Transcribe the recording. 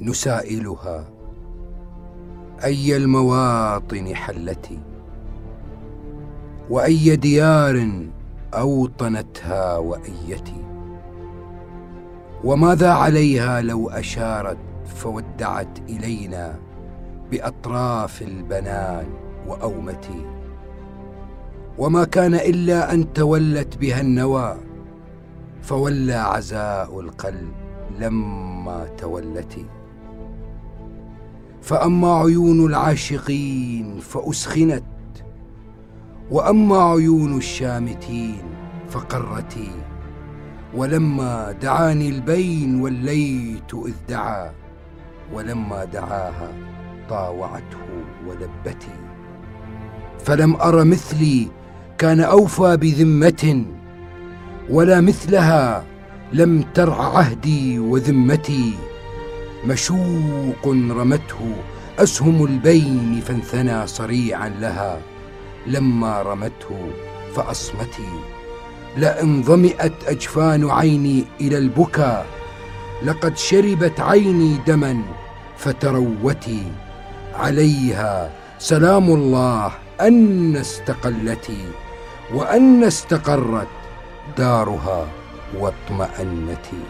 نسائلها. أي المواطن حلتي وأي ديار أوطنتها وايتي وماذا عليها لو أشارت فودعت إلينا بأطراف البنان واومتي وما كان إلا أن تولت بها النوى فولى عزاء القلب لما تولت. فأما عيون العاشقين فأسخنت وأما عيون الشامتين فقرتي. ولما دعاني البين وليت إذ دعا ولما دعاها طاوعته ولبتي. فلم أر مثلي كان أوفى بذمة ولا مثلها لم ترع عهدي وذمتي. مشوق رمته أسهم البين فانثنى صريعا لها. لما رمته فأصمتي لئن ظمئت أجفان عيني إلى البكا لقد شربت عيني دما فتروتي. عليها سلام الله أن استقلتي وأن استقرت دارها واطمأنتي